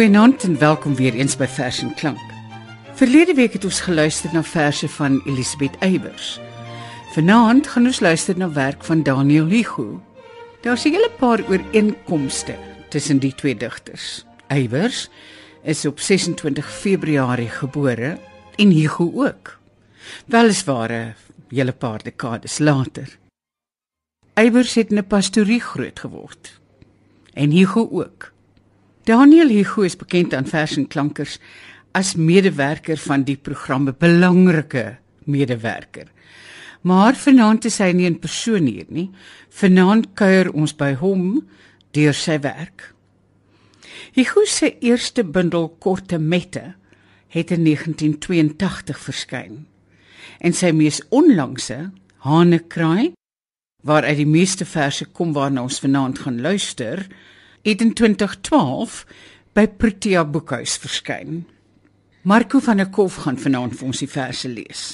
Goeienaand en welkom weer eens by Vers en Klank. Verlede week het ons geluister na verse van Elisabeth Eybers. Vanaand gaan ons luister na werk van Daniel Hugo. Daar's 'n hele paar ooreenkomste tussen die twee digters. Eybers is op 26 Februarie gebore en Hugo ook. Weliswaar 'n hele paar dekades later. Eybers het in 'n pastorie groot geword en Hugo ook. Daniel Hugo is bekend aan Vers en Klankers as medewerker van die programme belangrike medewerker. Maar vanaand is hy nie in persoon hier nie. Vanaand kuier ons by hom deur sy werk. Hugo se eerste bundel Korte Mette het in 1982 verskyn. En sy mees onlangse Hanekraai waaruit die meeste verse kom waarna ons vanaand gaan luister, het in 2012 by Protea Boekhuis verskyn. Marco van der Kolf gaan vanaand vir ons die verse lees.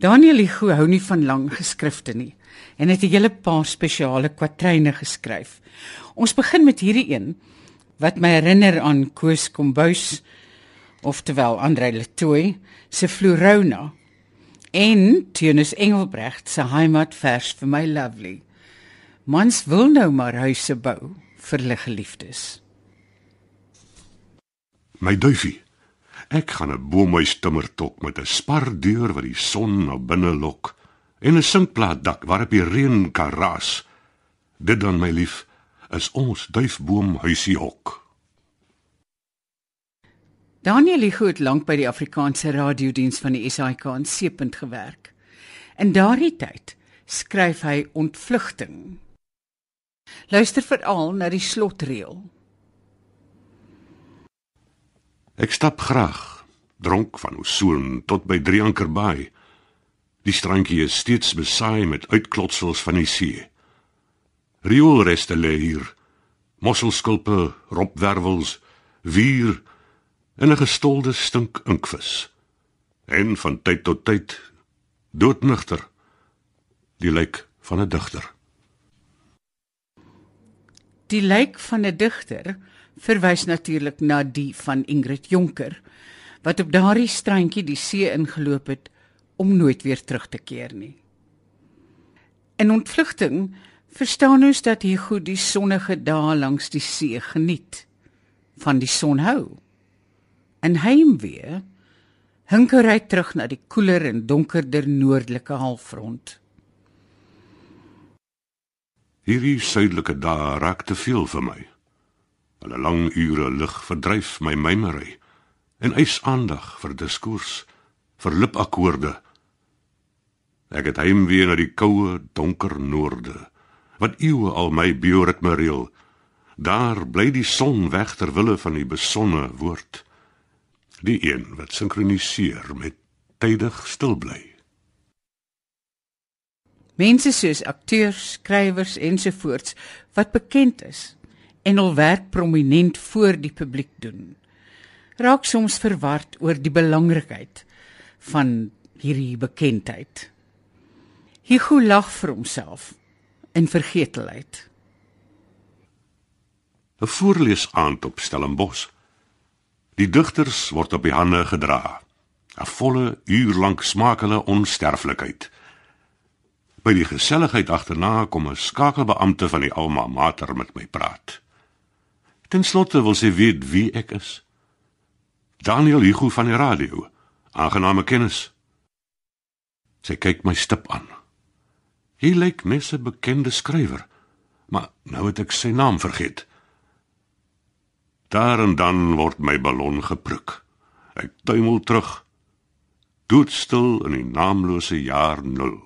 Daniel Hugo hou nie van lang geskrifte nie en het 'n hele paar spesiale kwatryne geskryf. Ons begin met hierdie een wat my herinner aan Koos Kombuis oftewel Andre Letoy se Florona en Teunis Engelbrecht se heimatvers vir my lovely. Mans wil nou maar huise bou vir hulle geliefdes. My duifie. Ek gaan 'n boomhuis timmer tok met 'n spardeur wat die son na binne lok en 'n sinkplaat dak waarop die reën kan raas. Dit dan my lief is ons duifboomhuisie hok. Daniel Hugo het lank by die Afrikaanse radiodiens van die SAK in Seepunt gewerk. In daardie tyd skryf hy ontvlugting Luister veral na die slotreël. Ek stap graag, dronk van Osoon tot by Drieankerbaai. Die strandjie is steeds besaai met uitklotsels van die see. Rioolreste lê hier. Mosselskulpe, ropwervels, wier en 'n gestolde stink inkvis. En van tyd tot tyd doodnugter die lijk van 'n digter. Die lijk van 'n digter verwys natuurlik na die van Ingrid Jonker wat op daardie strandjie die see ingeloop het om nooit weer terug te keer nie. In ontvlugting verstaan ons dat hy goed die sonnige dae langs die see geniet van die son hou. En heimwee hunker hy terug na die koeler en donkerder noordelike halfrond. Hierdie suidelike dae raak te veel vir my. Hulle lang ure lig verdryf my mymery en eis aandag vir diskurs, vir lipakkoorde. Ek het heimwee na die koue, donker noorde wat eeue al my bioritme reël. Daar bly die son weg ter wille van die besonne woord. Die een wat sinkroniseer met tydig stil bly. Mense soos akteurs, skrywers ensovoorts wat bekend is en hul werk prominent voor die publiek doen, raak soms verward oor die belangrikheid van hierdie bekendheid. Hugo lag vir homself in vergetelheid. 'n Voorlees aand op Stellenbosch. Die digters word op die hande gedra. 'n Volle uur lank smaak hulle onsterflikheid. By die geselligheid agterna kom 'n skakelbeampte van die Alma Mater met my praat. Ten slotte wil sy weet wie ek is. Daniel Hugo van die radio. Aangename kennis. Sy kyk my stip aan. Hy lyk net 'n bekende skrywer, maar nou het ek sy naam vergeet. Daar en dan word my ballon gepruk. Ek tuimel terug. Doodstil in die naamlose jaar 0.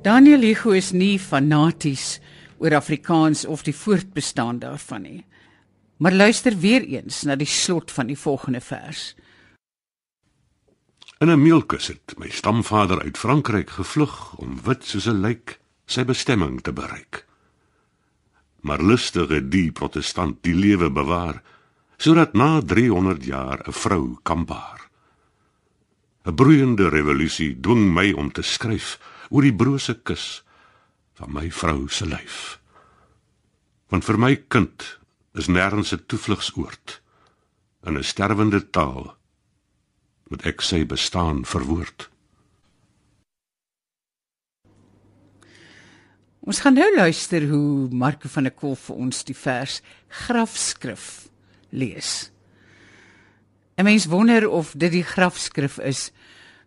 Daniel Hugo is nie fanaties oor Afrikaans of die voortbestaan daarvan nie. Maar luister weer eens na die slot van die volgende vers. In 'n meelkus het my stamvader uit Frankryk gevlug om wit soos 'n lijk sy bestemming te bereik. Maar lustige die protestant die lewe bewaar sodat na 300 jaar 'n vrou kan baar. 'n Broeiende revolusie dwing my om te skryf oor die brose kus van my vrou se lyf. Want vir my kind is nêrens 'n toevlugsoord in 'n sterwende taal moet ek sy bestaan verwoord. Ons gaan nou luister hoe Marco van der Kolf vir ons die vers grafskrif lees. 'n Mens wonder of dit die grafskrif is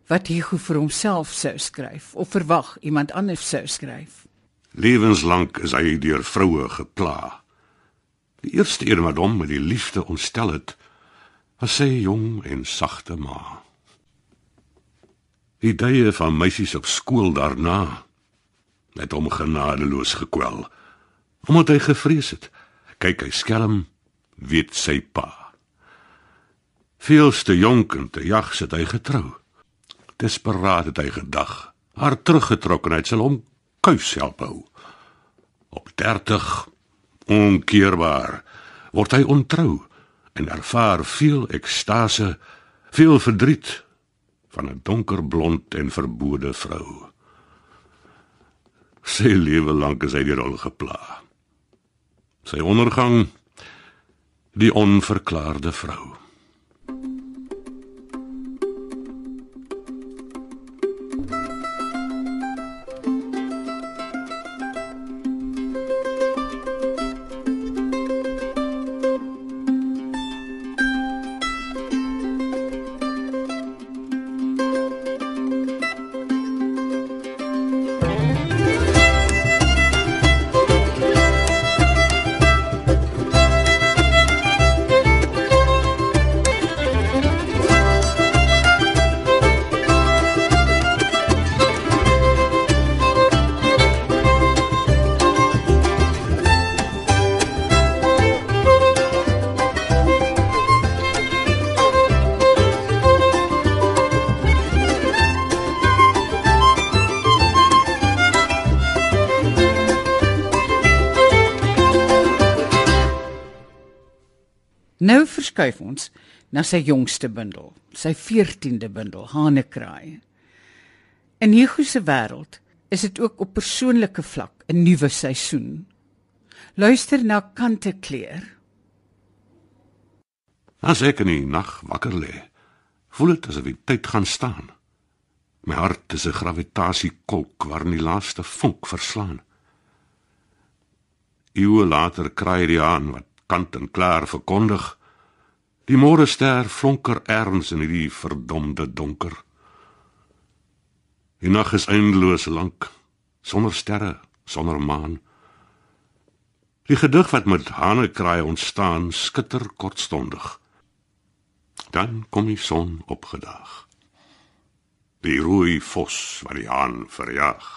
wat Hugo vir homself sou skryf of verwag iemand anders sou skryf. Lewenslank is hy deur vroue gepla. Die eerste een wat hom met die liefde ontstel het, was sy jong en sagte ma. Die dae van meisies op skool daarna het hom genadeloos gekwel. Omdat hy gevrees het, kyk hy skelm, weet sy pa. Veelste jonk en te jag sit hy getrou. Desperaat het hy gedag, haar teruggetrok en hy sal hom kuis help hou. Op 30 onkeerbaar word hy ontrou en ervaar veel ekstase, veel verdriet van 'n donkerblond en verbode vrou. Sy lewe lank is hy deur al gepla. Sy ondergang die onverklaarde vrou. Nou verskuif ons na sy jongste bundel, sy 14de bundel, Hanekraai. In Hugo se wêreld is dit ook op persoonlike vlak 'n nuwe seisoen. Luister na Kante kleur. As ek in die nag wakker lê, voel dit asof die tyd gaan staan. My hart is 'n gravitasiekolk waarin die laaste vonk verslaan. Eeue later kraai die aan wat kant en klaar verkondig. Die môre ster flonker erns in hierdie verdomde donker. Die nag is eindeloos lank, sonder sterre, sonder maan. Die gedig wat met hane kraai ontstaan, skitter kortstondig. Dan kom die son opgedaag. Die rooi vos wat die haan verjaag.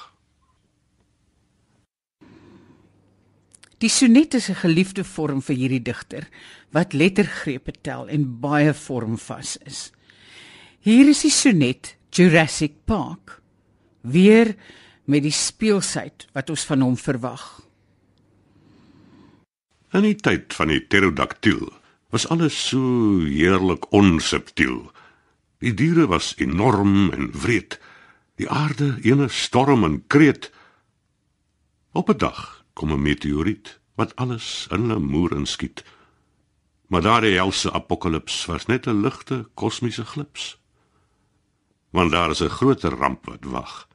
Die sonnet is 'n geliefde vorm vir hierdie digter wat lettergrepe tel en baie vormvas is. Hier is die sonnet Jurassic Park weer met die speelsheid wat ons van hom verwag. In die tyd van die pterodaktiel was alles so heerlik onsubtiel. Die diere was enorm en wreed. Die aarde ene storm en kreet. Op 'n dag kom 'n meteoriet wat alles in 'n moer inskiet. Maar daardie helse apokalips was net 'n ligte kosmiese glips. Want daar is 'n groter ramp wat wag.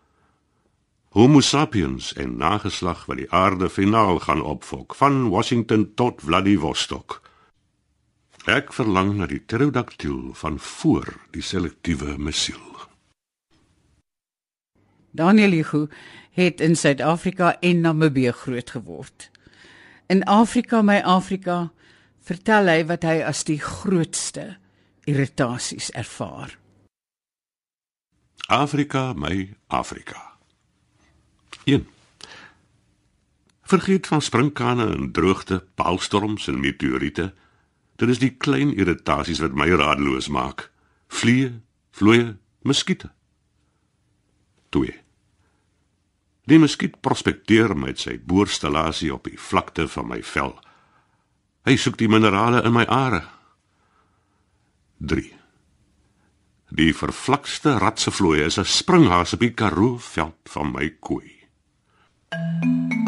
Homo sapiens en nageslag wat die aarde finaal gaan opvolk van Washington tot Vladivostok. Ek verlang na die pterodaktiel van voor die selektiewe missiel. Daniel Hugo het in Suid-Afrika en Namibië groot geword. In Afrika, my Afrika, vertel hy wat hy as die grootste irritasies ervaar. Afrika, my Afrika. 1. Vergeet van sprinkane en droogte, paalstorms en meteoriete. Dit is die klein irritasies wat my radeloos maak. Vliee, vloeie, muskiete. 2. Die muskiet prospekteer met sy boorstallasie op die vlakte van my vel. Hy soek die minerale in my are. 3. Die vervlakste ratse vloeie is 'n springhaas op die Karoo veld van my koei. In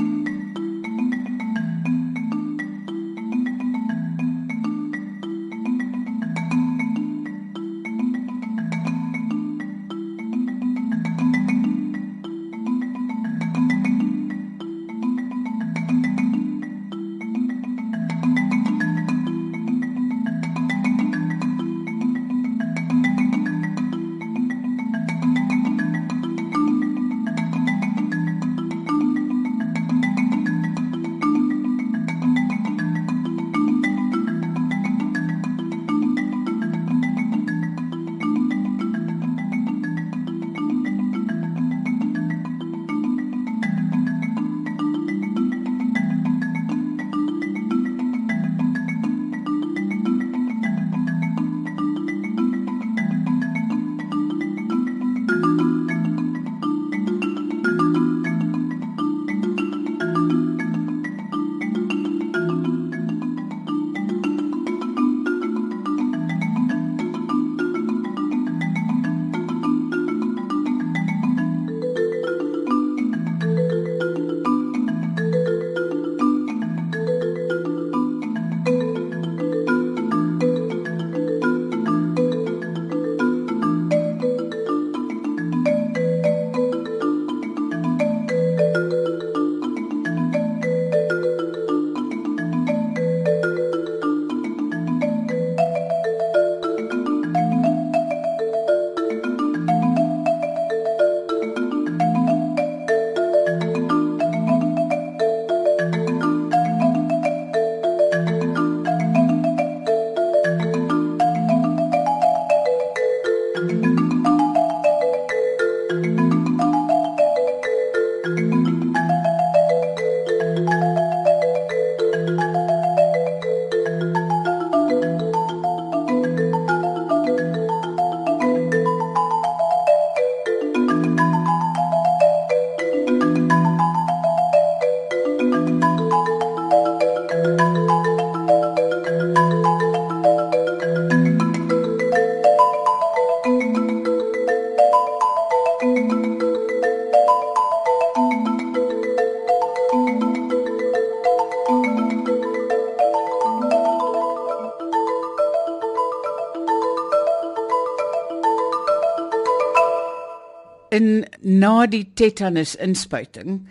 na die tetanus inspuiting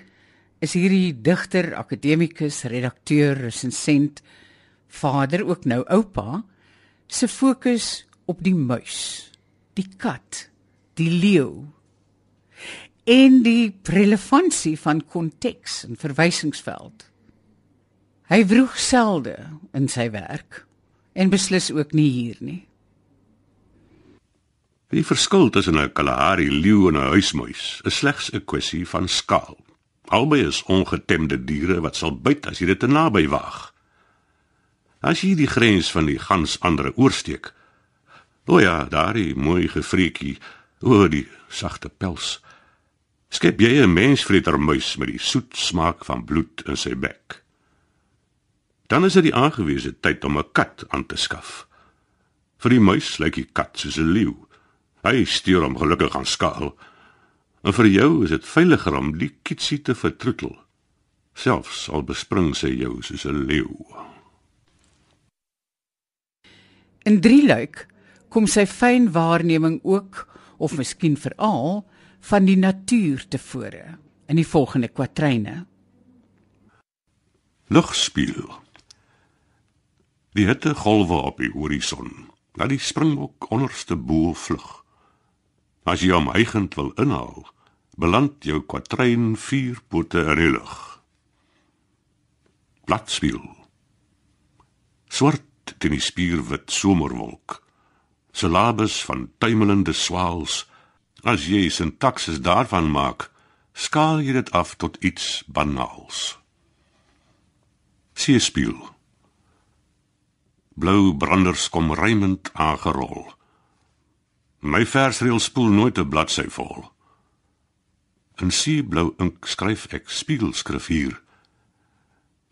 is hierdie digter, akademikus, redakteur, resensent, vader ook nou oupa se fokus op die muis, die kat, die leeu en die relevantie van konteks en verwysingsveld. Hy vroeg selde in sy werk en beslis ook nie hier nie. Die verskil tussen 'n Kalahari leeu en 'n huismuis is slegs 'n kwessie van skaal. Albei is ongetemde diere wat sal byt as jy dit te naby waag. As jy die grens van die gans ander oorsteek. O ja, daardie mooi gefreekie, o die sagte pels. Skep jy 'n mensvreter muis met die soet smaak van bloed in sy bek. Dan is dit die aangewese tyd om 'n kat aan te skaf. Vir die muis lyk die kat soos 'n leeu. Hy stuur hom gelukkig aan skaal. En vir jou is dit veiliger om die kitsie te vertroetel. Selfs al bespring sy jou soos 'n leeu. In drie luik kom sy fyn waarneming ook of miskien veral van die natuur tevore in die volgende kwatryne. Lugspieël. Die hitte golwe op die horison. Na die springbok onderste bo vlug. As jy hom eigend wil inhaal, beland jou kwatryn vier pote in die lug. Platspiel. Swart teen die spierwit somerwolk. Syllabes van tuimelende swaals. As jy sintaksis daarvan maak, skaal jy dit af tot iets banaals. Seespieël. Blou branders kom rymend aangerol. My versreël spoel nooit 'n bladsy vol. In seeblou ink skryf ek spiegelskrif hier.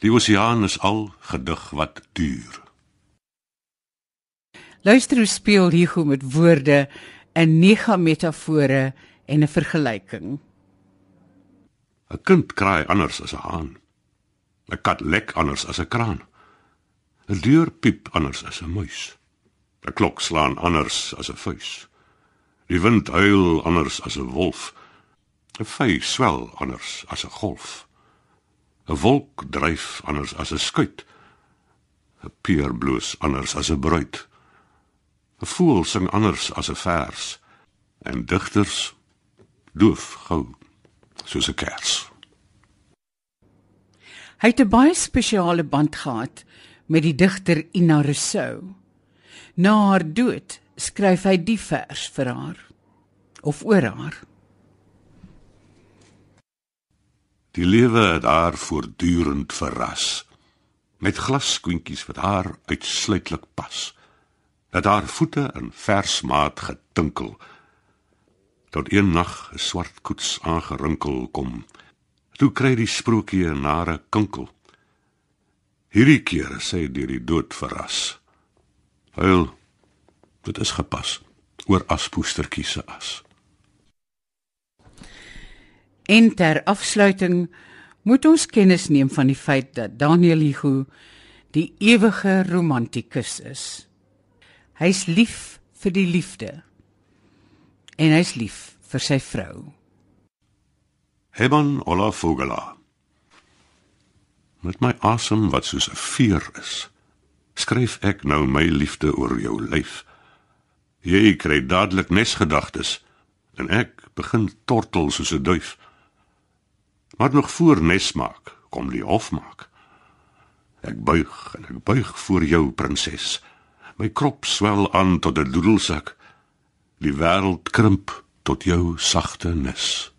Die oseaan is al gedig wat duur. Luister hoe speel Hugo met woorde in nege metafore en 'n vergelyking. 'n Kind kraai anders as 'n haan. 'n Kat lek anders as 'n kraan. 'n Deur piep anders as 'n muis. 'n Klok slaan anders as 'n vuis. Die wind huil anders as 'n wolf. 'n Vy swel anders as 'n golf. 'n Wolk dryf anders as 'n skuit. 'n Peer bloos anders as 'n bruid. 'n Voël sing anders as 'n vers en digters doof gou soos 'n kers. Hy het 'n baie spesiale band gehad met die digter Ina Rousseau. Na haar dood skryf hy die vers vir haar of oor haar. Die lewe het haar voortdurend verras met glasskoentjies wat haar uitsluitlik pas. Dat haar voete in vers maat getinkel tot een nag 'n swart koets aangerinkel kom. Toe kry die sprokie 'n nare kinkel. Hierdie keer sê deur die dood verras. Huil, dit is gepas oor aspoestertjie se as. En ter afsluiting moet ons kennis neem van die feit dat Daniel Hugo die ewige romantikus is. Hy's lief vir die liefde en hy's lief vir sy vrou. Heban Olafogela. Met my asem wat soos 'n veer is, skryf ek nou my liefde oor jou lyf. Jy kry dadelik nesgedagtes en ek begin tortel soos 'n duif. Maar nog voor nes maak, kom die hof maak. Ek buig en ek buig voor jou prinses. My krop swel aan tot 'n doedelsak. Die wêreld krimp tot jou sagte nis.